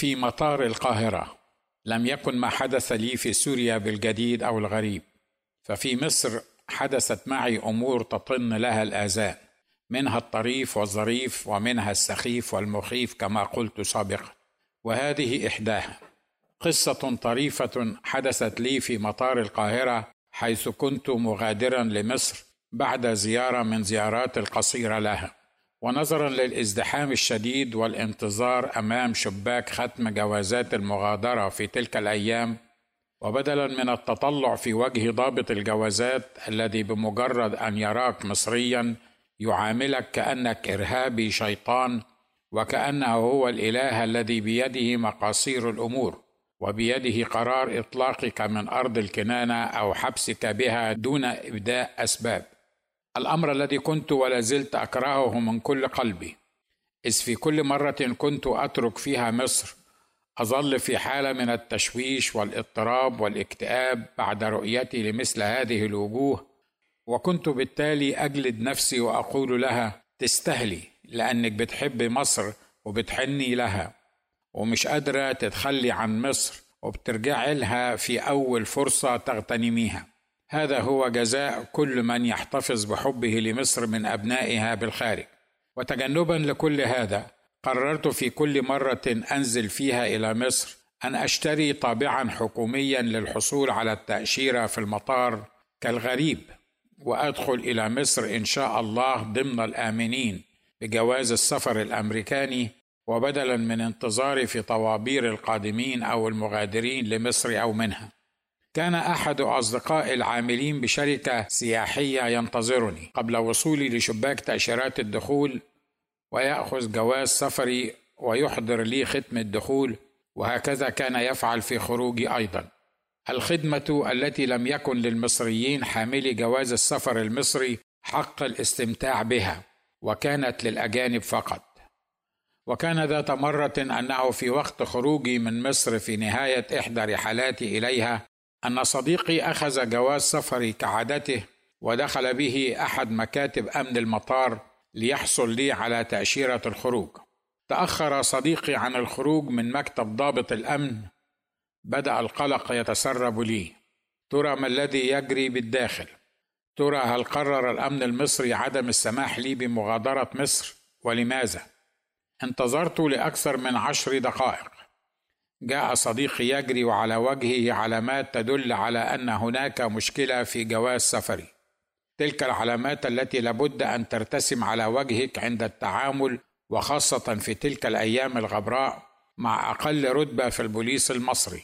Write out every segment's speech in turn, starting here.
في مطار القاهرة. لم يكن ما حدث لي في سوريا بالجديد أو الغريب. ففي مصر حدثت معي أمور تطن لها الآذان منها الطريف والظريف ومنها السخيف والمخيف كما قلت سابقا وهذه إحداها. قصة طريفة حدثت لي في مطار القاهرة حيث كنت مغادرا لمصر بعد زيارة من زيارات القصيرة لها. ونظرا للازدحام الشديد والانتظار أمام شباك ختم جوازات المغادرة في تلك الأيام وبدلا من التطلع في وجه ضابط الجوازات الذي بمجرد أن يراك مصريا يعاملك كأنك إرهابي شيطان وكأنه هو الإله الذي بيده مقاصير الأمور وبيده قرار إطلاقك من أرض الكنانة أو حبسك بها دون إبداء أسباب. الأمر الذي كنت ولا زلت أكرهه من كل قلبي. إذ في كل مرة كنت أترك فيها مصر أظل في حالة من التشويش والإضطراب والاكتئاب بعد رؤيتي لمثل هذه الوجوه وكنت بالتالي أجلد نفسي وأقول لها تستهلي لأنك بتحبي مصر وبتحني لها ومش قادرة تتخلي عن مصر وبترجعي لها في أول فرصة تغتنميها. هذا هو جزاء كل من يحتفظ بحبه لمصر من أبنائها بالخارج. وتجنبا لكل هذا قررت في كل مرة أنزل فيها إلى مصر أن أشتري طابعا حكوميا للحصول على التأشيرة في المطار كالغريب وأدخل إلى مصر إن شاء الله ضمن الآمنين بجواز السفر الأمريكاني وبدلا من انتظاري في طوابير القادمين أو المغادرين لمصر أو منها. كان أحد اصدقائي العاملين بشركة سياحية ينتظرني قبل وصولي لشباك تأشيرات الدخول ويأخذ جواز سفري ويحضر لي ختم الدخول وهكذا كان يفعل في خروجي أيضا. الخدمة التي لم يكن للمصريين حاملي جواز السفر المصري حق الاستمتاع بها وكانت للأجانب فقط. وكان ذات مرة أنه في وقت خروجي من مصر في نهاية إحدى رحلاتي إليها أن صديقي أخذ جواز سفري كعادته ودخل به أحد مكاتب أمن المطار ليحصل لي على تأشيرة الخروج. تأخر صديقي عن الخروج من مكتب ضابط الأمن. بدأ القلق يتسرب لي. ترى ما الذي يجري بالداخل؟ ترى هل قرر الأمن المصري عدم السماح لي بمغادرة مصر؟ ولماذا؟ انتظرت لأكثر من عشر دقائق. جاء صديقي يجري وعلى وجهه علامات تدل على أن هناك مشكلة في جواز سفري. تلك العلامات التي لابد أن ترتسم على وجهك عند التعامل وخاصة في تلك الأيام الغبراء مع أقل رتبة في البوليس المصري.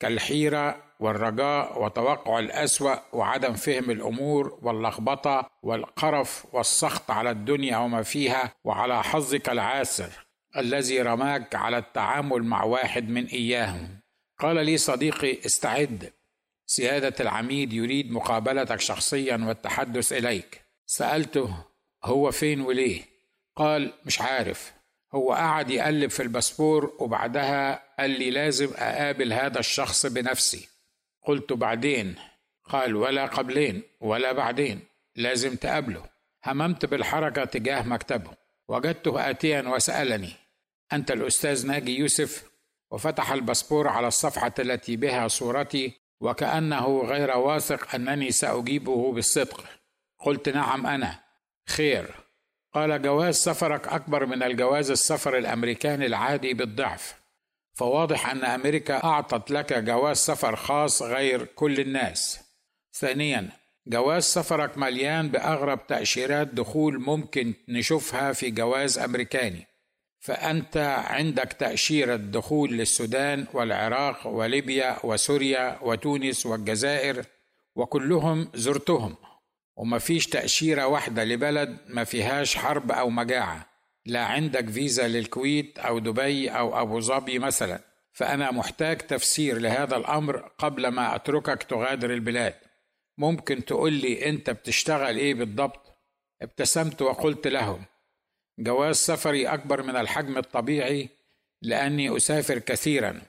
كالحيرة والرجاء وتوقع الأسوأ وعدم فهم الأمور واللخبطة والقرف والسخط على الدنيا وما فيها وعلى حظك العاسر. الذي رماك على التعامل مع واحد من إياهم. قال لي صديقي استعد. سيادة العميد يريد مقابلتك شخصيا والتحدث إليك. سألته هو فين وليه؟ قال مش عارف. هو قعد يقلب في الباسبور وبعدها قال لي لازم أقابل هذا الشخص بنفسي. قلت بعدين. قال ولا قبلين ولا بعدين. لازم تقابله. هممت بالحركة تجاه مكتبه. وجدته اتيا وسألني. أنت الأستاذ ناجي يوسف وفتح الباسبور على الصفحة التي بها صورتي وكأنه غير واثق أنني سأجيبه بالصدق. قلت نعم أنا. خير. قال جواز سفرك أكبر من الجواز السفر الأمريكاني العادي بالضعف. فواضح أن أمريكا أعطت لك جواز سفر خاص غير كل الناس. ثانيا جواز سفرك مليان بأغرب تأشيرات دخول ممكن نشوفها في جواز أمريكاني. فأنت عندك تأشيرة دخول للسودان والعراق وليبيا وسوريا وتونس والجزائر وكلهم زرتهم. وما فيش تأشيرة واحدة لبلد ما فيهاش حرب أو مجاعة. لا عندك فيزا للكويت أو دبي أو أبو ظبي مثلا. فأنا محتاج تفسير لهذا الأمر قبل ما أتركك تغادر البلاد. ممكن تقول لي أنت بتشتغل إيه بالضبط؟ ابتسمت وقلت لهم. جواز سفري أكبر من الحجم الطبيعي لأني أسافر كثيرا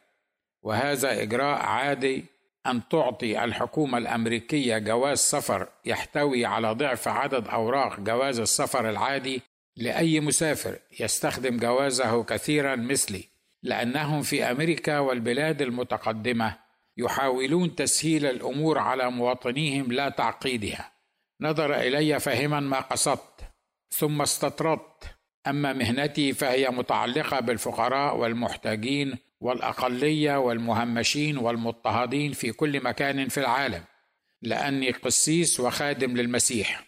وهذا إجراء عادي أن تعطي الحكومة الأمريكية جواز سفر يحتوي على ضعف عدد أوراق جواز السفر العادي لأي مسافر يستخدم جوازه كثيرا مثلي لأنهم في أمريكا والبلاد المتقدمة يحاولون تسهيل الأمور على مواطنيهم لا تعقيدها. نظر إلي فاهما ما قصدت ثم استطردت. أما مهنتي فهي متعلقة بالفقراء والمحتاجين والأقلية والمهمشين والمضطهدين في كل مكان في العالم لأني قسيس وخادم للمسيح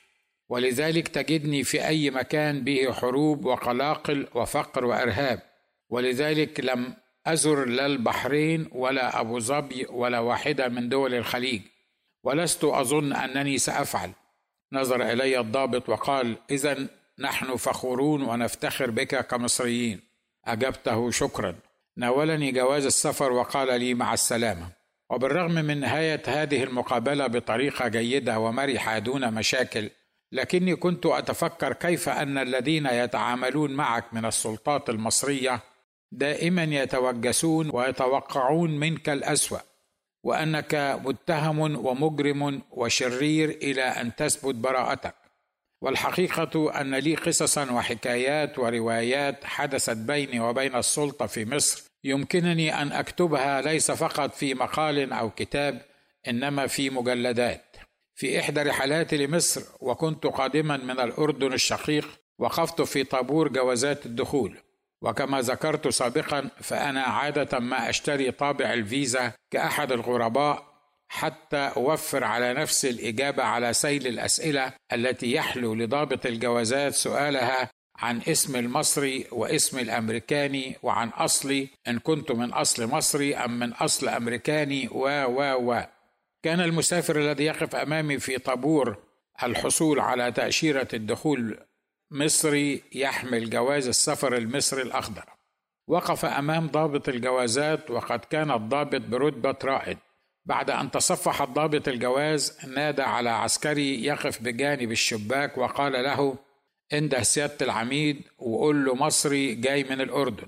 ولذلك تجدني في أي مكان به حروب وقلاقل وفقر وإرهاب ولذلك لم أزر لا البحرين ولا أبو ظبي ولا واحدة من دول الخليج ولست أظن أنني سأفعل. نظر إلي الضابط وقال اذا نحن فخورون ونفتخر بك كمصريين. أجبته شكرا. ناولني جواز السفر وقال لي مع السلامة. وبالرغم من نهاية هذه المقابلة بطريقة جيدة ومرحة دون مشاكل لكني كنت أتفكر كيف أن الذين يتعاملون معك من السلطات المصرية دائما يتوجسون ويتوقعون منك الأسوأ وأنك متهم ومجرم وشرير إلى أن تثبت براءتك. والحقيقة أن لي قصصا وحكايات وروايات حدثت بيني وبين السلطة في مصر. يمكنني أن أكتبها ليس فقط في مقال أو كتاب إنما في مجلدات. في إحدى رحلاتي لمصر وكنت قادما من الأردن الشقيق وقفت في طابور جوازات الدخول. وكما ذكرت سابقا فأنا عادة ما أشتري طابع الفيزا كأحد الغرباء حتى أوفر على نفسي الإجابة على سيل الأسئلة التي يحلو لضابط الجوازات سؤالها عن اسم المصري واسم الأمريكاني وعن أصلي إن كنت من أصل مصري أم من أصل أمريكاني و و و. كان المسافر الذي يقف أمامي في طابور الحصول على تأشيرة الدخول مصري يحمل جواز السفر المصري الأخضر. وقف أمام ضابط الجوازات وقد كان الضابط برتبة رائد. بعد أن تصفح الضابط الجواز نادى على عسكري يقف بجانب الشباك وقال له إنده سيادة العميد وقول له مصري جاي من الأردن.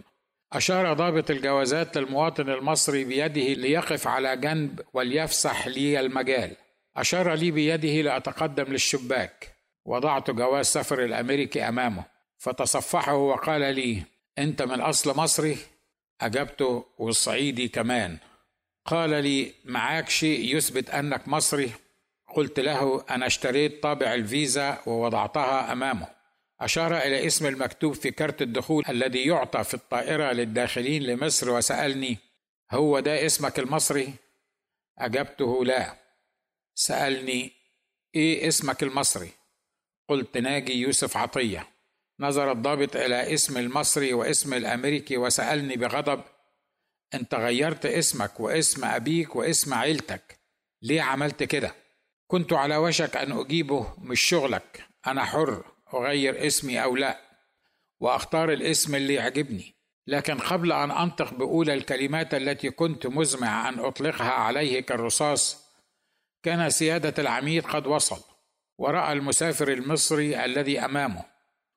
أشار ضابط الجوازات للمواطن المصري بيده ليقف على جنب وليفسح لي المجال. أشار لي بيده لأتقدم للشباك. وضعت جواز سفر الأمريكي أمامه. فتصفحه وقال لي أنت من أصل مصري؟ أجبته والصعيدي كمان. قال لي معاك شيء يثبت أنك مصري؟ قلت له أنا اشتريت طابع الفيزا ووضعتها أمامه أشار إلى اسم المكتوب في كارت الدخول الذي يعطى في الطائرة للداخلين لمصر وسألني هو ده اسمك المصري؟ أجبته لا سألني إيه اسمك المصري؟ قلت ناجي يوسف عطية نظر الضابط إلى اسم المصري واسم الأمريكي وسألني بغضب أنت غيرت اسمك واسم أبيك واسم عيلتك. ليه عملت كده؟ كنت على وشك أن أجيبه مش شغلك. أنا حر أغير اسمي أو لا. وأختار الاسم اللي يعجبني. لكن قبل أن أنطق بأولى الكلمات التي كنت مزمع أن أطلقها عليه كالرصاص كان سيادة العميد قد وصل. ورأى المسافر المصري الذي أمامه.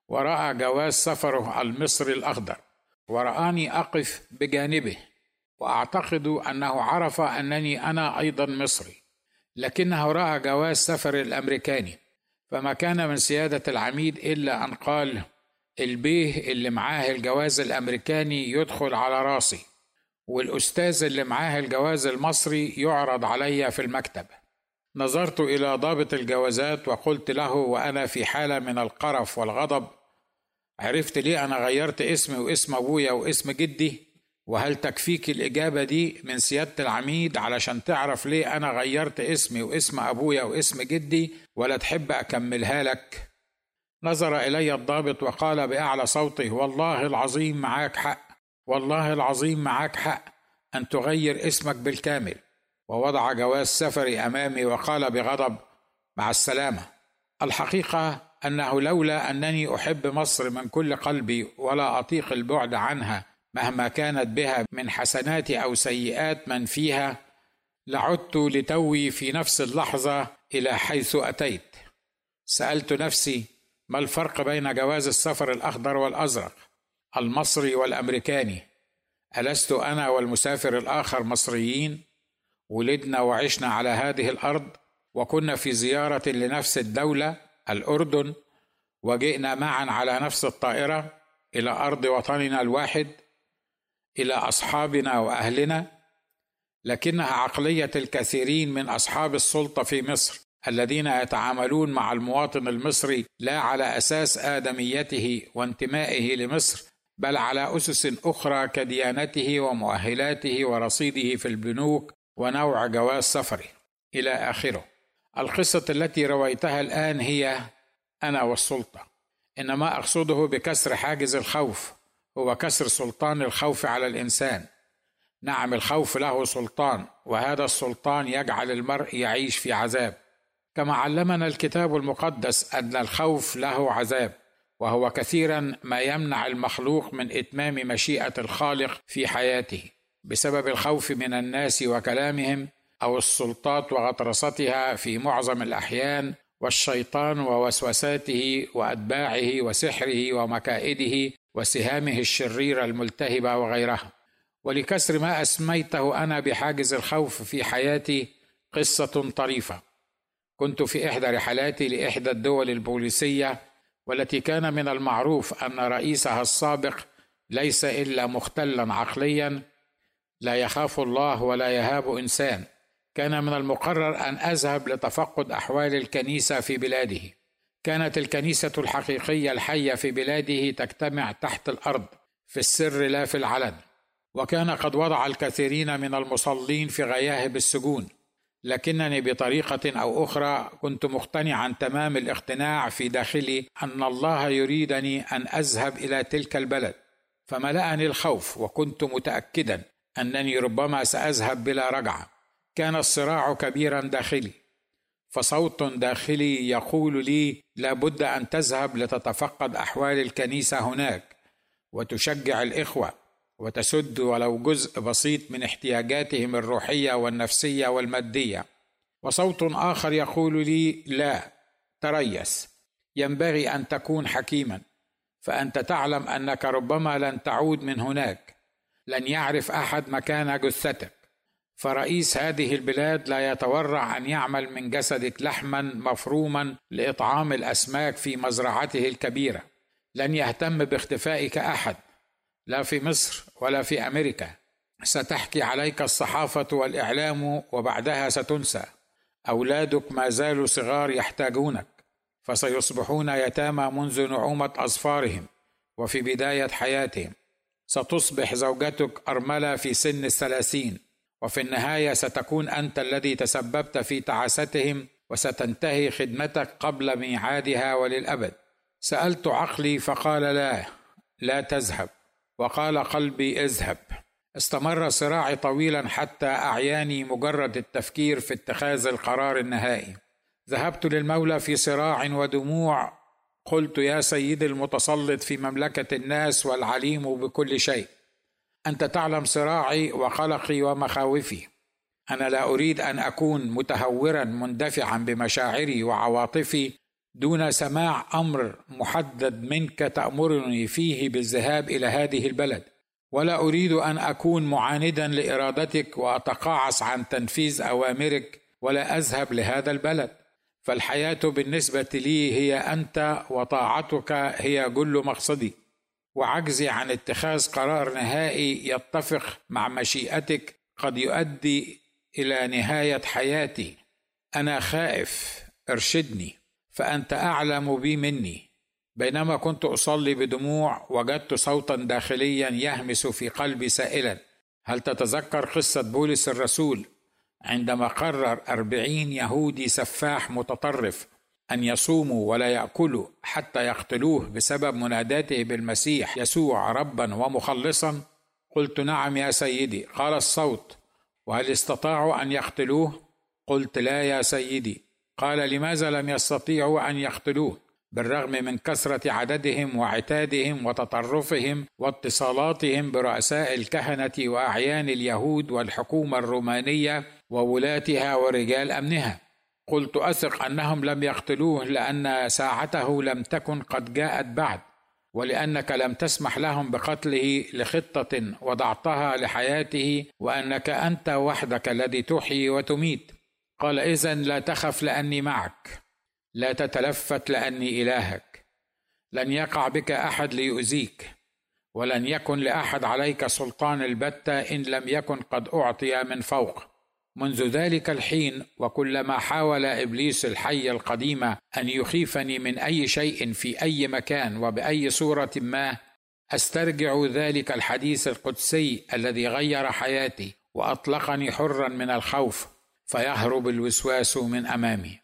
ورأى جواز سفره المصري الأخضر. ورآني أقف بجانبه. وأعتقد أنه عرف أنني أنا أيضا مصري لكنه رأى جواز سفر الأمريكاني. فما كان من سيادة العميد إلا أن قال البيه اللي معاه الجواز الأمريكاني يدخل على راسي والأستاذ اللي معاه الجواز المصري يعرض علي في المكتب. نظرت إلى ضابط الجوازات وقلت له وأنا في حالة من القرف والغضب. عرفت ليه أنا غيرت اسمي واسم أبويا واسم جدي؟ وهل تكفيك الإجابة دي من سيادة العميد علشان تعرف ليه أنا غيرت اسمي واسم أبويا واسم جدي ولا تحب أكملها لك؟ نظر إلي الضابط وقال بأعلى صوته والله العظيم معاك حق والله العظيم معاك حق أن تغير اسمك بالكامل ووضع جواز سفري أمامي وقال بغضب مع السلامة الحقيقة أنه لولا أنني أحب مصر من كل قلبي ولا أطيق البعد عنها مهما كانت بها من حسنات أو سيئات من فيها لعدت لتوي في نفس اللحظة إلى حيث أتيت. سألت نفسي ما الفرق بين جواز السفر الأخضر والأزرق المصري والأمريكاني؟ ألست أنا والمسافر الآخر مصريين؟ ولدنا وعشنا على هذه الأرض وكنا في زيارة لنفس الدولة الأردن وجئنا معا على نفس الطائرة إلى أرض وطننا الواحد؟ إلى أصحابنا وأهلنا لكنها عقلية الكثيرين من أصحاب السلطة في مصر الذين يتعاملون مع المواطن المصري لا على أساس آدميته وانتمائه لمصر بل على أسس أخرى كديانته ومؤهلاته ورصيده في البنوك ونوع جواز سفره. إلى آخره. القصة التي رويتها الآن هي أنا والسلطة. إنما أقصده بكسر حاجز الخوف. هو كسر سلطان الخوف على الإنسان. نعم الخوف له سلطان وهذا السلطان يجعل المرء يعيش في عذاب. كما علمنا الكتاب المقدس أن الخوف له عذاب وهو كثيرا ما يمنع المخلوق من إتمام مشيئة الخالق في حياته. بسبب الخوف من الناس وكلامهم أو السلطات وغطرستها في معظم الأحيان والشيطان ووسوساته وأتباعه وسحره ومكائده وسهامه الشريره الملتهبه وغيرها. ولكسر ما أسميته أنا بحاجز الخوف في حياتي قصة طريفة. كنت في إحدى رحلاتي لإحدى الدول البوليسية والتي كان من المعروف أن رئيسها السابق ليس إلا مختلا عقليا. لا يخاف الله ولا يهاب إنسان. كان من المقرر أن أذهب لتفقد أحوال الكنيسة في بلاده. كانت الكنيسة الحقيقية الحية في بلاده تجتمع تحت الأرض في السر لا في العلن. وكان قد وضع الكثيرين من المصلين في غياهب السجون لكنني بطريقة أو أخرى كنت مقتنعا تمام الاقتناع في داخلي أن الله يريدني أن أذهب إلى تلك البلد. فملأني الخوف وكنت متاكدا أنني ربما سأذهب بلا رجعة. كان الصراع كبيرا داخلي. فصوت داخلي يقول لي لابد أن تذهب لتتفقد أحوال الكنيسة هناك وتشجع الإخوة وتسد ولو جزء بسيط من احتياجاتهم الروحية والنفسية والمادية. وصوت آخر يقول لي لا تريس. ينبغي أن تكون حكيما فأنت تعلم أنك ربما لن تعود من هناك. لن يعرف أحد مكان جثتك. فرئيس هذه البلاد لا يتورع أن يعمل من جسدك لحما مفروما لإطعام الأسماك في مزرعته الكبيرة. لن يهتم باختفائك أحد لا في مصر ولا في أمريكا. ستحكي عليك الصحافة والإعلام وبعدها ستنسى. أولادك ما زالوا صغار يحتاجونك فسيصبحون يتامى منذ نعومة اظفارهم وفي بداية حياتهم. ستصبح زوجتك أرملة في سن الثلاثين. وفي النهاية ستكون أنت الذي تسببت في تعاستهم وستنتهي خدمتك قبل ميعادها وللأبد. سألت عقلي فقال لا لا تذهب. وقال قلبي اذهب. استمر صراعي طويلا حتى أعياني مجرد التفكير في اتخاذ القرار النهائي. ذهبت للمولى في صراع ودموع. قلت يا سيدي المتسلط في مملكة الناس والعليم بكل شيء. أنت تعلم صراعي وقلقي ومخاوفي. أنا لا أريد أن أكون متهورا مندفعا بمشاعري وعواطفي دون سماع أمر محدد منك تأمرني فيه بالذهاب إلى هذه البلد. ولا أريد أن أكون معاندا لإرادتك وأتقاعس عن تنفيذ أوامرك ولا أذهب لهذا البلد. فالحياة بالنسبة لي هي أنت وطاعتك هي كل مقصدي. وعجزي عن اتخاذ قرار نهائي يتفق مع مشيئتك قد يؤدي إلى نهاية حياتي. أنا خائف ارشدني فأنت أعلم بي مني. بينما كنت أصلي بدموع وجدت صوتا داخليا يهمس في قلبي سائلا. هل تتذكر قصة بولس الرسول؟ عندما قرر أربعين يهودي سفاح متطرف أن يصوموا ولا يأكلوا حتى يقتلوه بسبب مناداته بالمسيح يسوع ربا ومخلصا. قلت نعم يا سيدي. قال الصوت. وهل استطاعوا أن يقتلوه؟ قلت لا يا سيدي. قال لماذا لم يستطيعوا أن يقتلوه؟ بالرغم من كثرة عددهم وعتادهم وتطرفهم واتصالاتهم برؤساء الكهنة وأعيان اليهود والحكومة الرومانية وولاتها ورجال أمنها. قلت أثق أنهم لم يقتلوه لأن ساعته لم تكن قد جاءت بعد ولأنك لم تسمح لهم بقتله لخطة وضعتها لحياته وأنك أنت وحدك الذي تحيي وتميت. قال اذا لا تخف لأني معك لا تتلفت لأني إلهك لن يقع بك أحد ليؤذيك ولن يكن لأحد عليك سلطان البتة إن لم يكن قد أعطي من فوق. منذ ذلك الحين وكلما حاول إبليس الحي القديم أن يخيفني من أي شيء في أي مكان وبأي صورة ما أسترجع ذلك الحديث القدسي الذي غير حياتي وأطلقني حرا من الخوف فيهرب الوسواس من أمامي.